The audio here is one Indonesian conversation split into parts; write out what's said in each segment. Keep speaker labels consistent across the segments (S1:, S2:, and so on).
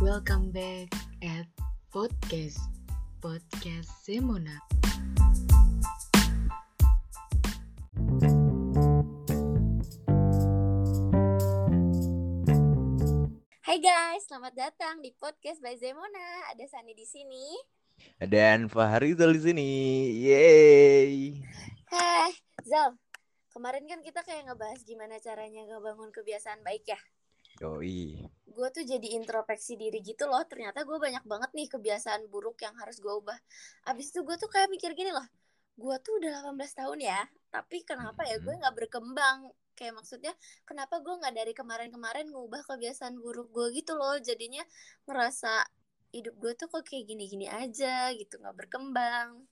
S1: Welcome back at podcast podcast Semona.
S2: Hai guys, selamat datang di podcast by Zemona. Ada Sani di sini.
S3: Dan Fahrizal di sini. Yeay.
S2: Heh, Zal. Kemarin kan kita kayak ngebahas gimana caranya ngebangun kebiasaan baik ya.
S3: Yoi.
S2: Gue tuh jadi introspeksi diri gitu loh. Ternyata gue banyak banget nih kebiasaan buruk yang harus gue ubah. Abis itu gue tuh kayak mikir gini loh. Gue tuh udah 18 tahun ya. Tapi kenapa ya gue nggak berkembang? Kayak maksudnya kenapa gue nggak dari kemarin-kemarin ngubah kebiasaan buruk gue gitu loh. Jadinya ngerasa hidup gue tuh kok kayak gini-gini aja gitu nggak berkembang.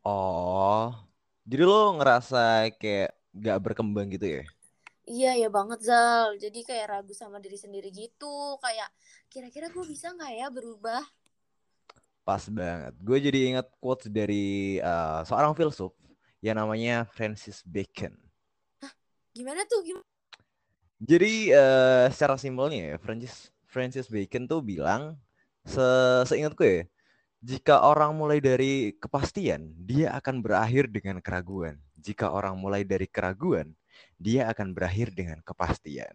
S3: Oh. Jadi lo ngerasa kayak gak berkembang gitu ya?
S2: Iya ya banget Zal. Jadi kayak ragu sama diri sendiri gitu. Kayak kira-kira gue bisa nggak ya berubah?
S3: Pas banget. Gue jadi ingat quotes dari uh, seorang filsuf yang namanya Francis Bacon.
S2: Gimana tuh? Gimana?
S3: Jadi uh, secara simpelnya ya, Francis Francis Bacon tuh bilang se seingatku ya, jika orang mulai dari kepastian, dia akan berakhir dengan keraguan. Jika orang mulai dari keraguan, dia akan berakhir dengan kepastian.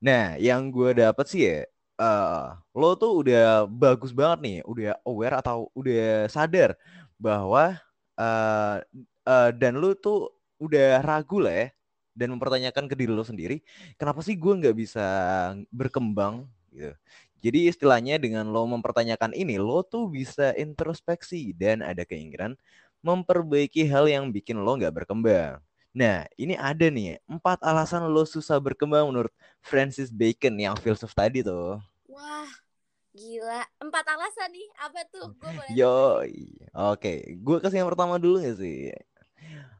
S3: Nah, yang gue dapet sih ya, uh, lo tuh udah bagus banget nih, udah aware atau udah sadar bahwa uh, uh, dan lo tuh udah ragu lah ya, dan mempertanyakan ke diri lo sendiri, kenapa sih gue nggak bisa berkembang gitu. Jadi istilahnya dengan lo mempertanyakan ini, lo tuh bisa introspeksi dan ada keinginan memperbaiki hal yang bikin lo nggak berkembang. Nah, ini ada nih empat alasan lo susah berkembang menurut Francis Bacon yang filsuf tadi tuh.
S2: Wah, gila. Empat alasan nih. Apa tuh? Gue boleh
S3: Yo, oke. Gue kasih yang pertama dulu gak sih?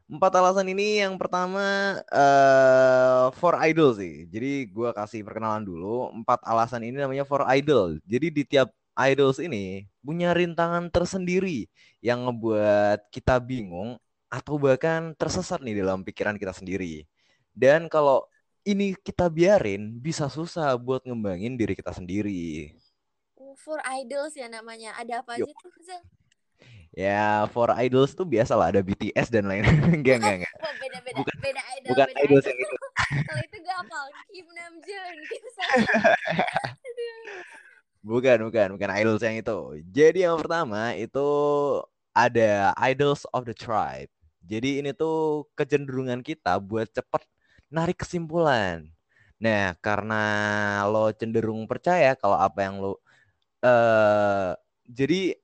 S3: Empat alasan ini yang pertama uh, for idol sih. Jadi gue kasih perkenalan dulu. Empat alasan ini namanya for idol. Jadi di tiap idols ini punya rintangan tersendiri yang ngebuat kita bingung atau bahkan tersesat nih dalam pikiran kita sendiri. Dan kalau ini kita biarin bisa susah buat ngembangin diri kita sendiri.
S2: Oh, for idols ya namanya. Ada apa
S3: Yo.
S2: aja tuh?
S3: Ya, for idols tuh biasa lah ada BTS dan lain. enggak, enggak, enggak.
S2: Wah, beda-beda.
S3: Bukan-
S2: beda idol,
S3: Bukan
S2: beda
S3: idols
S2: idol.
S3: yang itu.
S2: Kalau itu gue hafal. Kim Namjoon, Kim.
S3: Bukan, bukan, bukan idols yang itu. Jadi yang pertama itu ada idols of the tribe. Jadi ini tuh kecenderungan kita buat cepet narik kesimpulan. Nah, karena lo cenderung percaya kalau apa yang lo eh jadi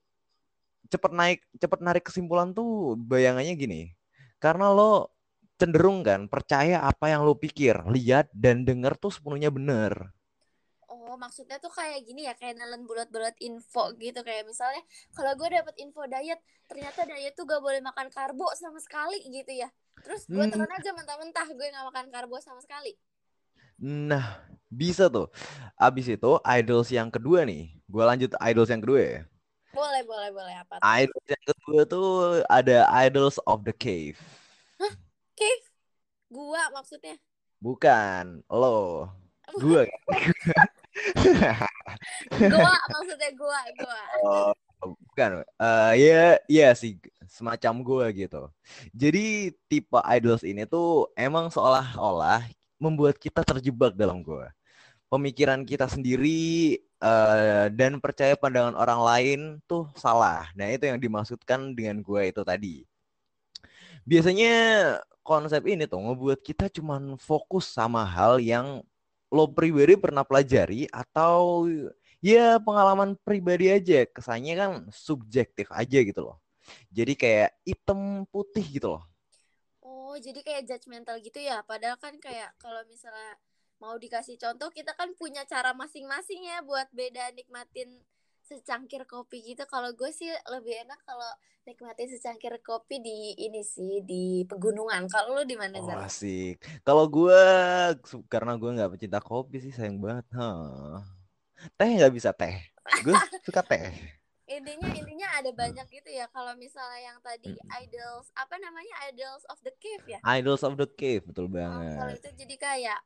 S3: cepet naik cepet narik kesimpulan tuh bayangannya gini. Karena lo cenderung kan percaya apa yang lo pikir, lihat dan denger tuh sepenuhnya bener.
S2: Oh, maksudnya tuh kayak gini ya, kayak nelen bulat-bulat info gitu. Kayak misalnya, kalau gue dapet info diet, ternyata diet tuh gak boleh makan karbo sama sekali gitu ya. Terus gue
S3: Hmm.
S2: telan aja mentah-mentah, gue gak makan karbo sama sekali.
S3: Nah, bisa tuh. Abis itu idols yang kedua nih. Gue lanjut idols yang kedua ya.
S2: Boleh, boleh, boleh. Apa tuh?
S3: Idols yang kedua tuh ada idols of the cave.
S2: Cave? Gua maksudnya.
S3: Bukan, lo. Gue.
S2: Gua maksudnya gua, gua.
S3: Oh, bukan. Eh ya, ya sih semacam gue gitu. Jadi tipe idols ini tuh emang seolah-olah membuat kita terjebak dalam gue. Pemikiran kita sendiri eh, dan percaya pandangan orang lain tuh salah. Nah itu yang dimaksudkan dengan gue itu tadi. Biasanya konsep ini tuh ngebuat kita cuman fokus sama hal yang lo pribadi pernah pelajari atau ya pengalaman pribadi aja? Kesannya kan subjektif aja gitu loh. Jadi kayak hitam putih gitu loh.
S2: Oh, jadi kayak judgmental gitu ya. Padahal kan kayak kalau misalnya mau dikasih contoh, kita kan punya cara masing-masing ya buat beda nikmatin secangkir kopi gitu. Kalau gue sih lebih enak kalau nikmatin secangkir kopi di ini sih di pegunungan. Kalau lu di mana,
S3: oh asik. Kalau gue karena gue nggak pecinta kopi sih sayang banget. Hah. teh nggak bisa teh. Gue suka teh.
S2: Intinya intinya ada banyak gitu ya. Kalau misalnya yang tadi idols apa namanya idols of the cave ya?
S3: Idols of the Cave betul
S2: Oh, kalau
S3: banget.
S2: itu jadi kayak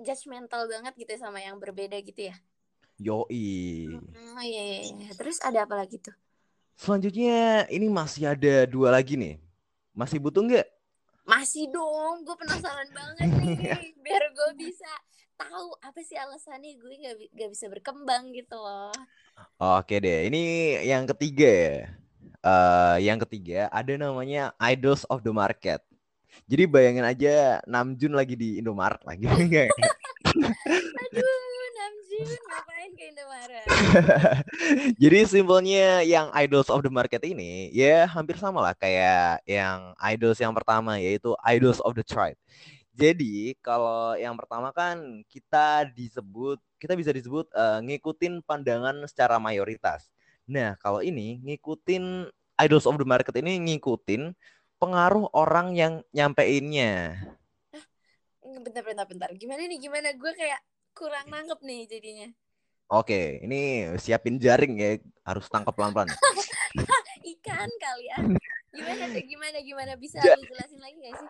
S2: judgmental banget gitu ya sama yang berbeda gitu ya
S3: Yoi.
S2: Oh iya, iya, iya. Terus ada apa lagi tuh?
S3: Selanjutnya ini masih ada dua lagi nih. Masih butuh nggak?
S2: Masih dong, gue penasaran banget nih. Biar gue bisa tahu apa sih alasannya gue nggak bi- nggak bisa berkembang gitu loh.
S3: Oke deh, ini yang ketiga ya. Eh, yang ketiga ada namanya Idols of the Market. Jadi bayangin aja Namjoon lagi di Indomaret lagi. Enggak.
S2: Ke Indomaret?
S3: Jadi simpelnya yang Idols of the Market ini ya hampir sama lah kayak yang Idols yang pertama yaitu Idols of the Tribe. Jadi kalau yang pertama kan kita disebut kita bisa disebut eh, ngikutin pandangan secara mayoritas. Nah, kalau ini ngikutin Idols of the Market ini ngikutin pengaruh orang yang nyampeinnya.
S2: Bentar, bentar, bentar. Gimana nih? Gimana? Gue kayak kurang nangkep nih jadinya.
S3: Oke, ini siapin jaring ya, harus tangkap pelan-pelan.
S2: Ikan kalian. Gimana tuh? Gimana? Gimana? Bisa
S3: Ja-
S2: lu jelasin lagi gak sih?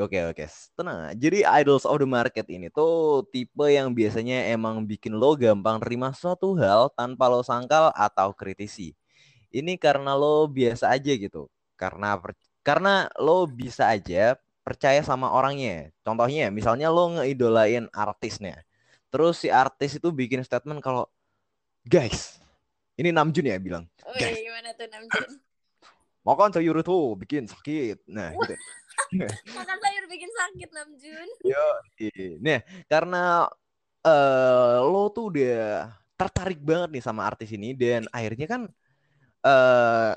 S3: Oke oke, tenang. Jadi idols of the market ini tuh tipe yang biasanya emang bikin lo gampang terima suatu hal tanpa lo sangkal atau kritisi. Ini karena lo biasa aja gitu. Karena karena lo bisa aja percaya sama orangnya. Contohnya, misalnya lo ngeidolain artisnya. Terus si artis itu bikin statement kalau guys, ini Namjoon ya bilang,
S2: Wih,
S3: Guys.
S2: gimana tuh Namjoon?
S3: makan sayur itu bikin sakit. Nah, gitu.
S2: Makan sayur bikin sakit Namjoon.
S3: Yo, Nah, karena eh lo tuh udah tertarik banget nih sama artis ini dan akhirnya kan eh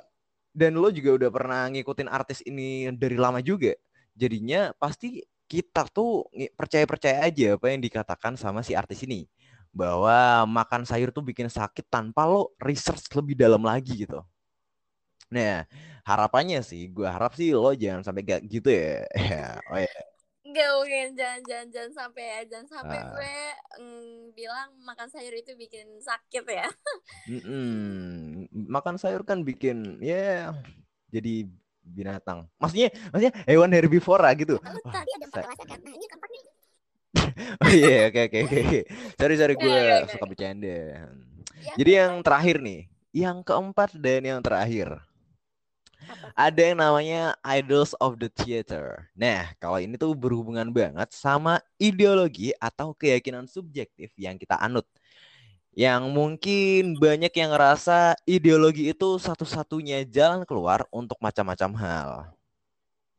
S3: dan lo juga udah pernah ngikutin artis ini dari lama juga. Jadinya pasti kita tuh percaya-percaya aja apa yang dikatakan sama si artis ini. Bahwa makan sayur tuh bikin sakit tanpa lo research lebih dalam lagi gitu. Nah, harapannya sih, gue harap sih lo jangan sampai gak gitu ya. Ya, oh ya.
S2: Gak mungkin jangan jangan jangan sampai ya jangan sampai
S3: Ah.
S2: gue mm, bilang makan sayur itu bikin sakit ya.
S3: Mm-mm. Makan sayur kan bikin ya jadi binatang. Maksudnya maksudnya hewan herbivora gitu.
S2: Tadi ada empat alasan kan? Nah ini.
S3: Oh iya oke oke oke. Sorry sorry
S2: Oke,
S3: gue
S2: oke, oke.
S3: suka bercanda.
S2: Yang
S3: Jadi yang
S2: keempat
S3: terakhir nih, yang keempat dan yang terakhir.
S2: apa?
S3: Ada yang namanya Idols of the Theater. Nah, kalau ini tuh berhubungan banget sama ideologi atau keyakinan subjektif yang kita anut. Yang mungkin banyak yang ngerasa ideologi itu satu-satunya jalan keluar untuk macam-macam hal.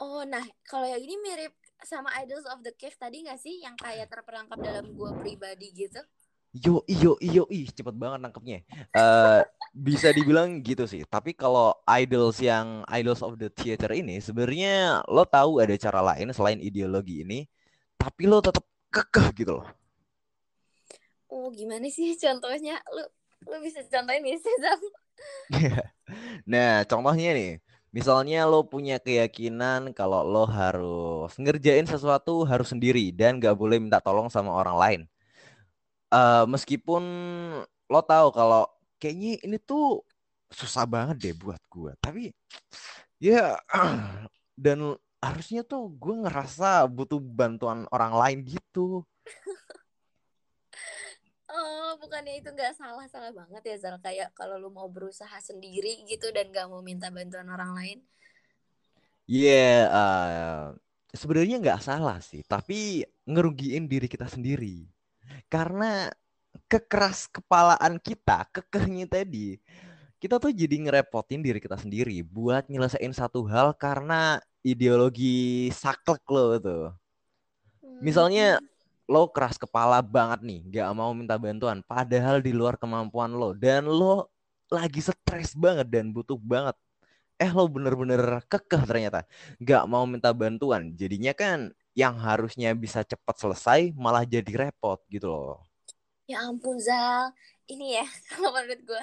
S2: Oh nah kalau yang ini mirip sama Idols of the Cave tadi gak sih yang kayak terperangkap dalam gua pribadi gitu?
S3: Yo iyo iyo ih cepet banget nangkepnya. Eh bisa dibilang gitu sih. Tapi kalau idols yang idols of the theater ini sebenarnya lo tahu ada cara lain selain ideologi ini, tapi lo tetap kekeh gitu loh.
S2: Oh gimana sih contohnya? Lu lu bisa contohin nih sih Zam?
S3: Nah, contohnya nih, misalnya lo punya keyakinan kalau lo harus ngerjain sesuatu harus sendiri dan gak boleh minta tolong sama orang lain. Eh meskipun lo tahu kalau kayaknya ini tuh susah banget deh buat gua, tapi ya dan harusnya tuh gue ngerasa butuh bantuan orang lain gitu.
S2: Oh bukannya itu nggak salah salah banget ya Zal kayak kalau lu mau berusaha sendiri gitu dan gak mau minta bantuan orang lain.
S3: Iya, eh, sebenarnya nggak salah sih, tapi ngerugiin diri kita sendiri. Karena kekeras kepalaan kita, kekehnya tadi, kita tuh jadi ngerepotin diri kita sendiri buat nyelesain satu hal karena ideologi saklek lo tuh. Misalnya lo keras kepala banget nih, gak mau minta bantuan, padahal di luar kemampuan lo dan lo lagi stres banget dan butuh banget. Eh lo bener-bener kekeh ternyata, gak mau minta bantuan. Jadinya kan yang harusnya bisa cepat selesai malah jadi repot gitu loh.
S2: Ya ampun Zal, ini ya kalau menurut gue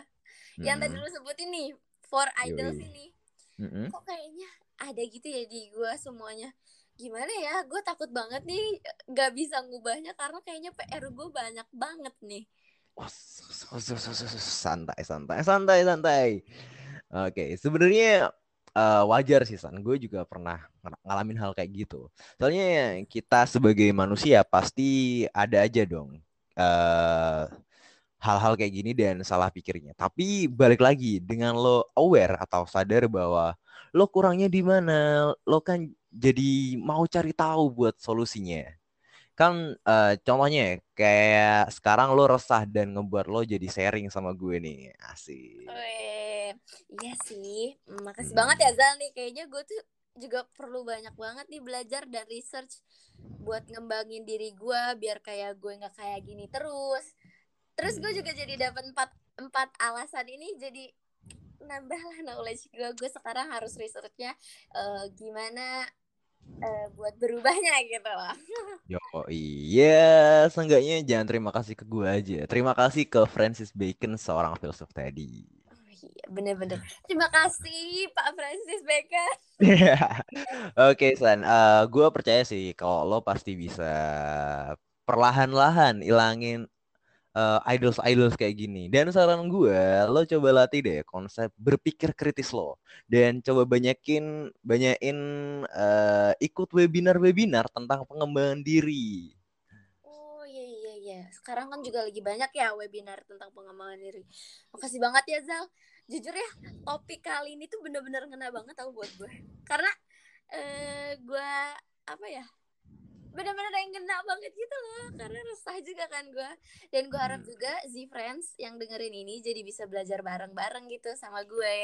S2: yang tadi lu sebutin nih for idols ini
S3: Mm-mm.
S2: kok kayaknya ada gitu ya di gue semuanya gimana ya gue takut banget nih gak bisa ngubahnya karena kayaknya PR gue banyak banget nih
S3: Oh, santai santai santai santai. Oke, sebenarnya eh, wajar sih San. Gue juga pernah ng- ngalamin hal kayak gitu. Soalnya kita sebagai manusia pasti ada aja dong eh hal-hal kayak gini dan salah pikirnya. Tapi balik lagi dengan lo aware atau sadar bahwa lo kurangnya di mana, lo kan jadi mau cari tahu buat solusinya. Kan uh, contohnya ya, kayak sekarang lo resah dan ngebuat lo jadi sharing sama gue nih. Asik.
S2: Weh, iya sih. Makasih hmm. banget ya Zal nih. Kayaknya gue tuh juga perlu banyak banget nih belajar dan research buat ngembangin diri gue biar kayak gue nggak kayak gini terus terus gue juga jadi dapat empat empat alasan ini jadi nambah lah knowledge gue gue sekarang harus researchnya uh, gimana uh, buat berubahnya gitu loh.
S3: Yo iya seenggaknya jangan terima kasih ke gue aja. Terima kasih ke Francis Bacon seorang filsuf tadi.
S2: Oh, iya bener-bener. Terima kasih Pak Francis Bacon.
S3: Oke okay, San. Uh, gue percaya sih kalau lo pasti bisa perlahan-lahan ilangin uh, idols idols kayak gini. Dan saran gue, lo coba latih deh konsep berpikir kritis lo dan coba banyakin banyakin uh, ikut webinar-webinar tentang pengembangan diri.
S2: Oh iya iya iya. Sekarang kan juga lagi banyak ya webinar tentang pengembangan diri. Makasih banget ya Zal. Jujur ya, topik kali ini tuh bener-bener ngena banget tau buat gue. Karena uh, gue apa ya benar-benar yang kena banget gitu loh karena resah juga kan gue dan gue harap hmm. juga Z Friends yang dengerin ini jadi bisa belajar bareng-bareng gitu sama gue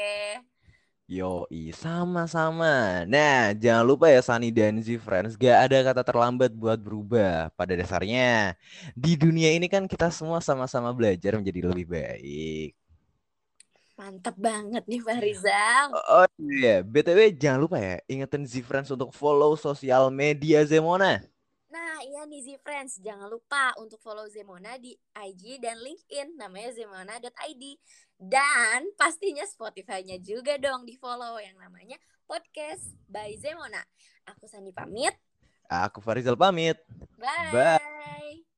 S3: Yo, sama-sama. Nah, jangan lupa ya Sunny dan Z Friends, gak ada kata terlambat buat berubah. Pada dasarnya, di dunia ini kan kita semua sama-sama belajar menjadi lebih baik.
S2: Mantap banget nih Pak Rizal.
S3: Oh, oh iya, BTW jangan lupa ya, ingetin Z Friends untuk follow sosial media Zemona.
S2: Iya nih Z Friends, jangan lupa untuk follow Zemona di IG dan LinkedIn, namanya zemona.id. Dan pastinya Spotify-nya juga dong di follow yang namanya Podcast by Zemona. Aku Sandi pamit.
S3: Aku Farizal pamit.
S2: Bye. Bye.